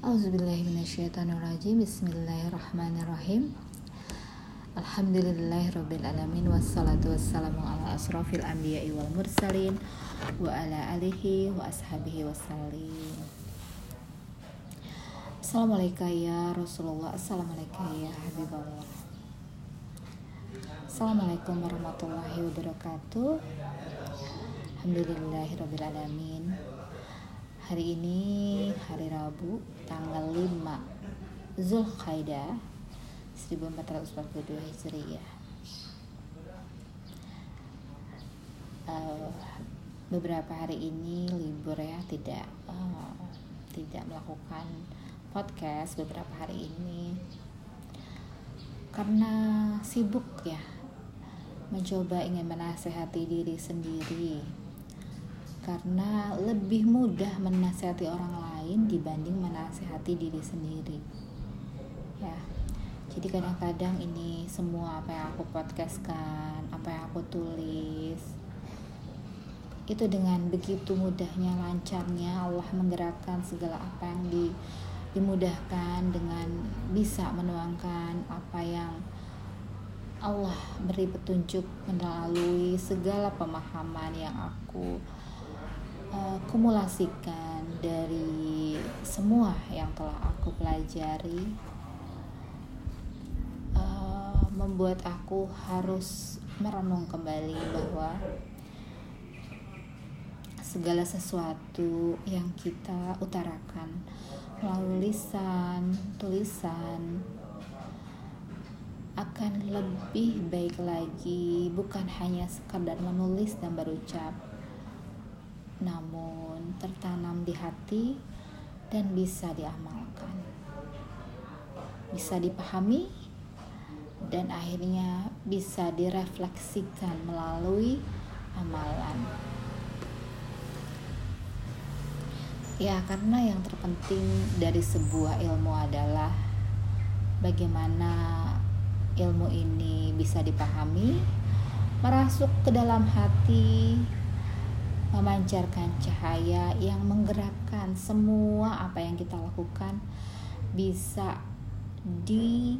Auzubillahiminasyaitonirrajim Bismillahirrahmanirrahim. Alhamdulillahirrabbilalamin Wassalatu wassalamu ala asrafil anbiya'i wal mursalin Wa ala alihi wa ashabihi wassalim. Assalamualaikum ya Rasulullah. Assalamualaikum ya Habibullah. Assalamualaikum warahmatullahi wabarakatuh. Alhamdulillahirrabbilalamin Hari ini hari Rabu tanggal 5 Zulkaidah 1442 Hijriah. Uh, beberapa hari ini libur ya, tidak uh, tidak melakukan podcast beberapa hari ini karena sibuk ya mencoba ingin menasehati diri sendiri karena lebih mudah menasehati orang lain dibanding menasehati diri sendiri. Ya jadi kadang-kadang ini semua apa yang aku podcastkan apa yang aku tulis itu dengan begitu mudahnya lancarnya Allah menggerakkan segala apa yang di, dimudahkan dengan bisa menuangkan apa yang Allah beri petunjuk melalui segala pemahaman yang aku kumulasikan dari semua yang telah aku pelajari uh, membuat aku harus merenung kembali bahwa segala sesuatu yang kita utarakan melalui lisan, tulisan akan lebih baik lagi bukan hanya sekadar menulis dan berucap namun tertanam di hati dan bisa diamalkan. Bisa dipahami dan akhirnya bisa direfleksikan melalui amalan. Ya, karena yang terpenting dari sebuah ilmu adalah bagaimana ilmu ini bisa dipahami, merasuk ke dalam hati, memancarkan cahaya yang menggerakkan semua apa yang kita lakukan bisa di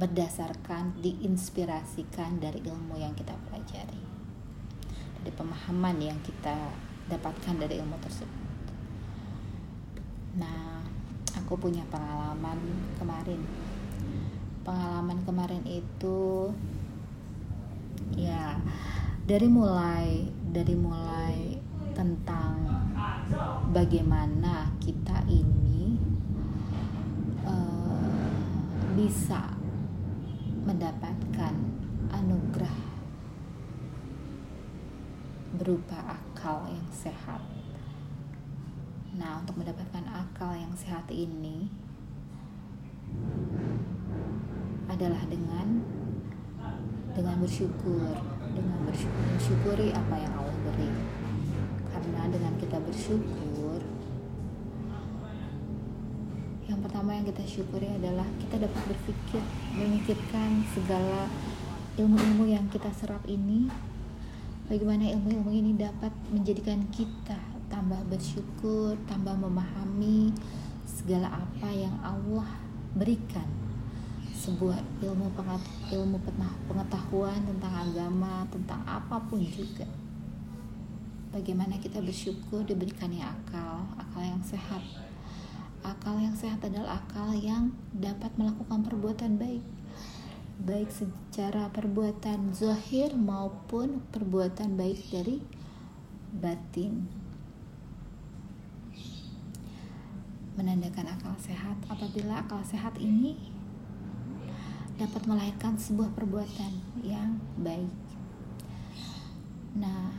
berdasarkan diinspirasikan dari ilmu yang kita pelajari. Dari pemahaman yang kita dapatkan dari ilmu tersebut. Nah aku punya pengalaman kemarin. Pengalaman kemarin itu ya dari mulai dari mulai tentang bagaimana kita ini uh, bisa mendapatkan anugerah berupa akal yang sehat. Nah, untuk mendapatkan akal yang sehat ini adalah dengan dengan bersyukur dengan bersyukur, mensyukuri apa yang Allah beri. Karena dengan kita bersyukur yang pertama yang kita syukuri adalah kita dapat berpikir memikirkan segala ilmu-ilmu yang kita serap ini. Bagaimana ilmu-ilmu ini dapat menjadikan kita tambah bersyukur tambah memahami segala apa yang Allah berikan sebuah ilmu ilmu pengetahuan tentang agama tentang apa pun juga. Bagaimana kita bersyukur diberikannya akal akal yang sehat. Akal yang sehat adalah akal yang dapat melakukan perbuatan baik. Baik secara perbuatan zahir maupun perbuatan baik dari batin. Menandakan akal sehat apabila akal sehat ini dapat melahirkan sebuah perbuatan yang baik. Nah,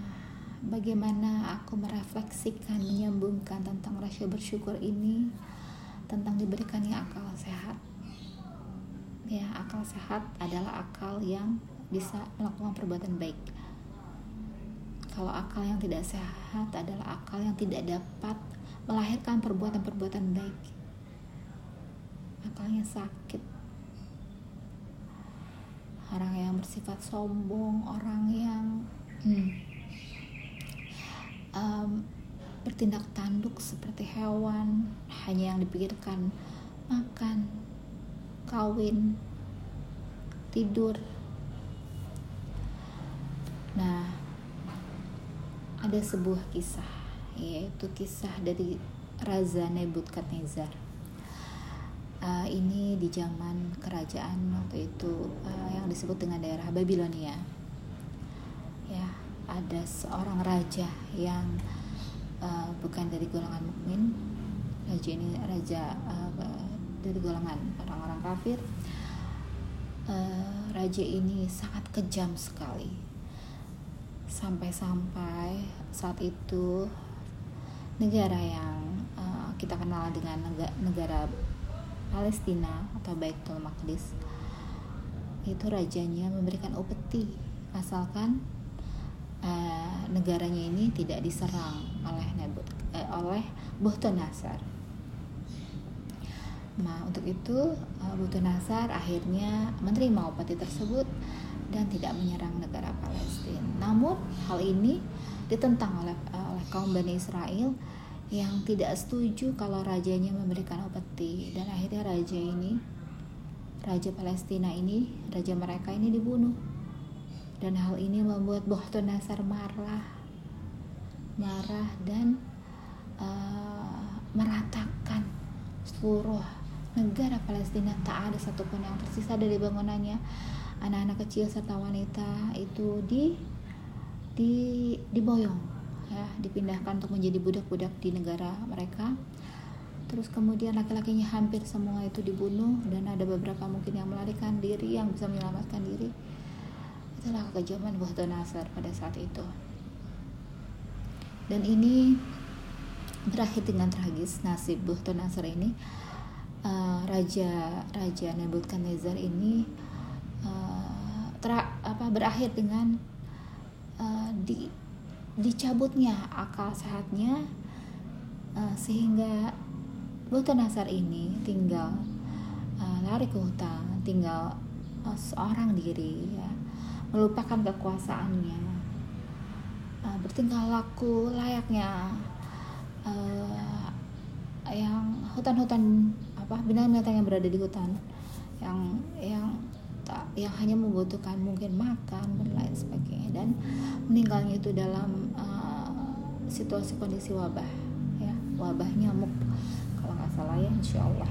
bagaimana aku merefleksikan, menyambungkan tentang rasa bersyukur ini tentang diberikannya akal sehat. Ya, akal sehat adalah akal yang bisa melakukan perbuatan baik. Kalau akal yang tidak sehat adalah akal yang tidak dapat melahirkan perbuatan-perbuatan baik. Akalnya sakit, orang yang bersifat sombong orang yang hmm, um, bertindak tanduk seperti hewan hanya yang dipikirkan makan kawin tidur. Nah ada sebuah kisah yaitu kisah dari Raja Nebukadnezar uh, ini di zaman kerajaan waktu itu uh, yang disebut dengan daerah Babilonia. Ya ada seorang raja yang uh, bukan dari golongan mukmin. Raja ini raja uh, dari golongan orang-orang kafir. Uh, raja ini sangat kejam sekali. Sampai-sampai saat itu negara yang uh, kita kenal dengan negara, negara Palestina atau Baitul Maqdis itu rajanya memberikan upeti asalkan uh, negaranya ini tidak diserang oleh Nebut uh, oleh Buhtu Nasar. Nah, untuk itu uh, Nasar akhirnya menerima upeti tersebut dan tidak menyerang negara Palestina. Namun hal ini ditentang oleh uh, oleh kaum Bani Israel yang tidak setuju kalau rajanya memberikan upeti dan akhirnya raja ini raja Palestina ini raja mereka ini dibunuh. Dan hal ini membuat Bohto Nasar marah. Marah dan uh, meratakan seluruh negara Palestina. Tak ada satupun yang tersisa dari bangunannya. Anak-anak kecil serta wanita itu di di diboyong ya dipindahkan untuk menjadi budak-budak di negara mereka. Terus kemudian laki-lakinya hampir semua itu dibunuh dan ada beberapa mungkin yang melarikan diri yang bisa menyelamatkan diri. Itulah kekejaman buah Nasar pada saat itu. Dan ini berakhir dengan tragis nasib buah Nasar ini. Uh, raja raja Nebukadnezar ini uh, tra, apa berakhir dengan uh, di dicabutnya akal sehatnya uh, sehingga Buta Nasar ini tinggal uh, lari ke hutan, tinggal uh, seorang diri ya, melupakan kekuasaannya, uh, bertingkah laku layaknya uh, yang hutan-hutan apa binatang-binatang yang berada di hutan yang yang tak yang hanya membutuhkan mungkin makan dan lain sebagainya. Dan meninggalnya itu dalam uh, situasi kondisi wabah ya. Wabah nyamuk kalau nggak salah ya insya Allah.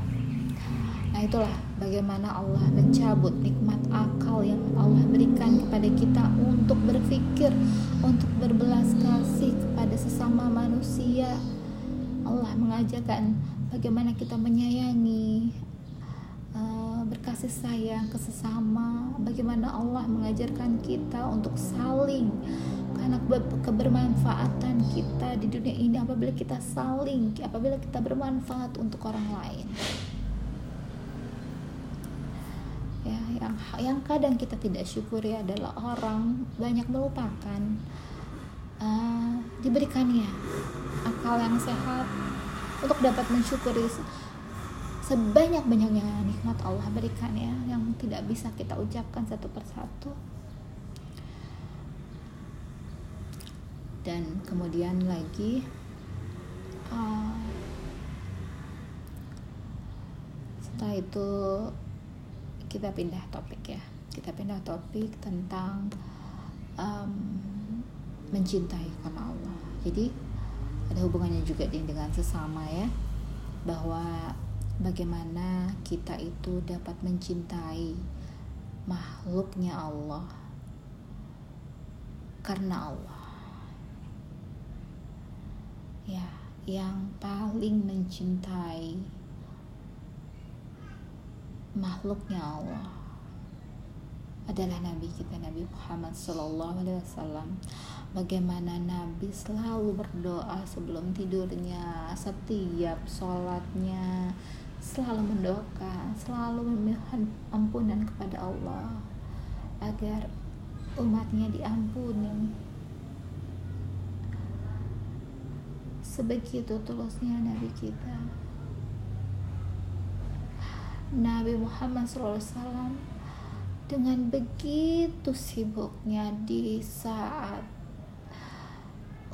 Nah itulah bagaimana Allah mencabut nikmat akal yang Allah berikan kepada kita untuk berpikir untuk berbelas kasih kepada sesama manusia. Allah mengajarkan bagaimana kita menyayangi berkasih sayang ke sesama bagaimana Allah mengajarkan kita untuk saling karena kebermanfaatan kita di dunia ini apabila kita saling apabila kita bermanfaat untuk orang lain. Ya yang yang kadang kita tidak syukuri adalah orang banyak melupakan uh, diberikannya akal yang sehat untuk dapat mensyukuri sebanyak-banyaknya nikmat Allah berikan ya yang tidak bisa kita ucapkan satu persatu. Dan kemudian lagi uh, setelah itu kita pindah topik ya. Kita pindah topik tentang um, mencintai karena Allah. Jadi ada hubungannya juga dengan sesama ya bahwa bagaimana kita itu dapat mencintai makhluknya Allah karena Allah. Ya yang paling mencintai makhluknya Allah adalah Nabi kita Nabi Muhammad Sallallahu Alaihi Wasallam. Bagaimana Nabi selalu berdoa sebelum tidurnya setiap sholatnya selalu mendoakan, selalu memohon ampunan kepada Allah agar umatnya diampuni. Sebegitu tulusnya Nabi kita. Nabi Muhammad SAW dengan begitu sibuknya di saat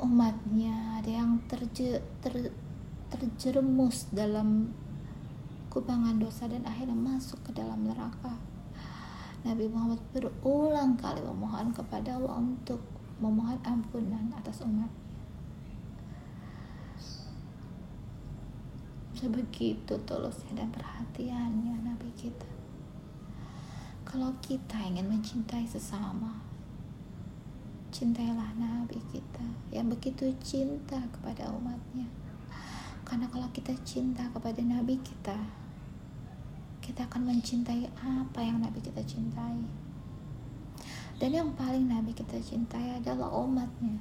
umatnya ada yang terje, ter, terjerumus dalam kubangan dosa dan akhirnya masuk ke dalam neraka. Nabi Muhammad berulang kali memohon kepada Allah untuk memohon ampunan atas umat. Sebegitu tulusnya dan perhatiannya Nabi kita. Kalau kita ingin mencintai sesama, cintailah Nabi kita yang begitu cinta kepada umatnya. Karena kalau kita cinta kepada Nabi kita, kita akan mencintai apa yang Nabi kita cintai. Dan yang paling Nabi kita cintai adalah umatnya.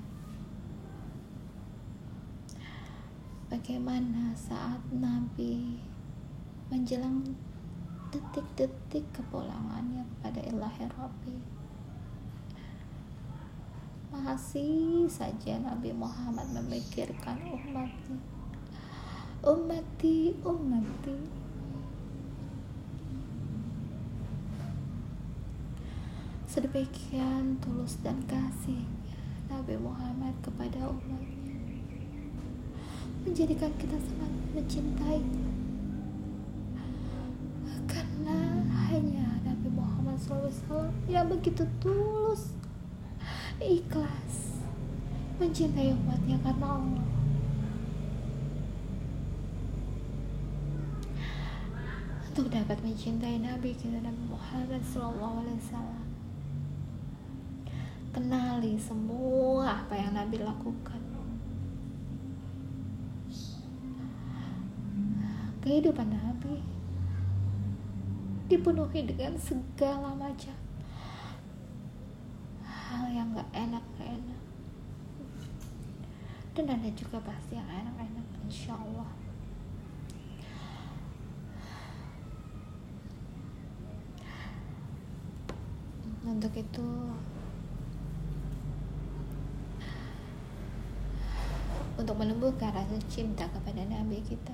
Bagaimana saat Nabi menjelang detik-detik kepulangannya kepada ilahi Rabbi masih saja Nabi Muhammad memikirkan umatnya umati umati sedemikian tulus dan kasih Nabi Muhammad kepada umatnya. Menjadikan kita sangat mencintai. Karena hanya Nabi Muhammad SAW yang begitu tulus ikhlas mencintai umatnya karena Allah untuk dapat mencintai Nabi kita Nabi Muhammad SAW kenali semua apa yang Nabi lakukan. Kehidupan Nabi dipenuhi dengan segala macam hal yang gak enak gak enak. Dan ada juga pasti yang enak-enak insya Allah untuk itu untuk menumbuhkan rasa cinta kepada Nabi kita.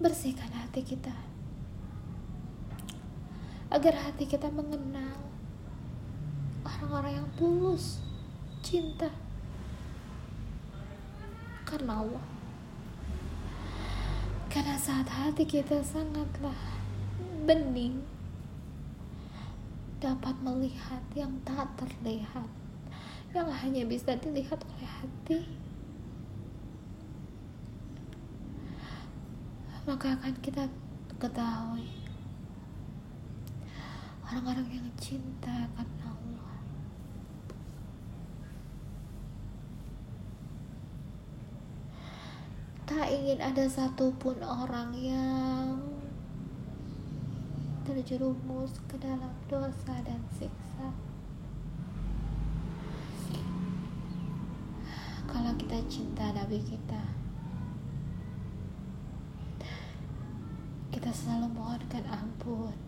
Bersihkan hati kita agar hati kita mengenal orang-orang yang tulus cinta karena Allah. Karena saat hati kita sangatlah bening. Dapat melihat yang tak terlihat yang hanya bisa dilihat oleh hati. Maka akan kita ketahui orang-orang yang cinta karena Allah. Tak ingin ada satupun orang yang terjerumus ke dalam dosa dan siksa. Kalau kita cinta Nabi kita kita selalu mohonkan ampun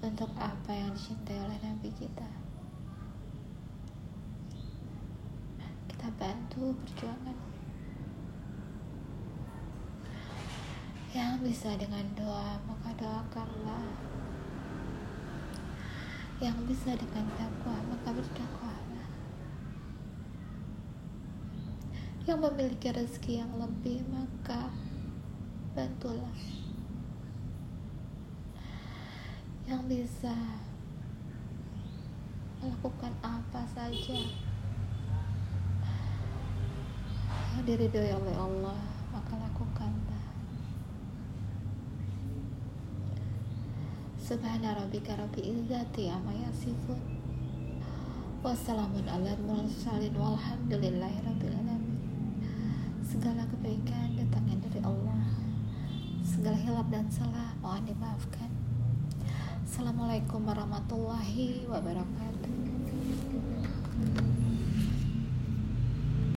untuk apa yang dicintai oleh Nabi kita. Kita bantu perjuangan yang bisa dengan doa maka doakanlah. Yang bisa dengan takwa maka bertakwa yang memiliki rezeki yang lebih maka bantulah. Yang bisa melakukan apa saja. Yang diridhoi oleh Allah maka lakukanlah Subhana rabbika rabbi izzati amma yasifun Wassalamun ala mursalin walhamdulillahi rabbil alamin Segala kebaikan datangnya dari Allah. Segala hilap dan salah mohon dimaafkan. Assalamualaikum warahmatullahi wabarakatuh.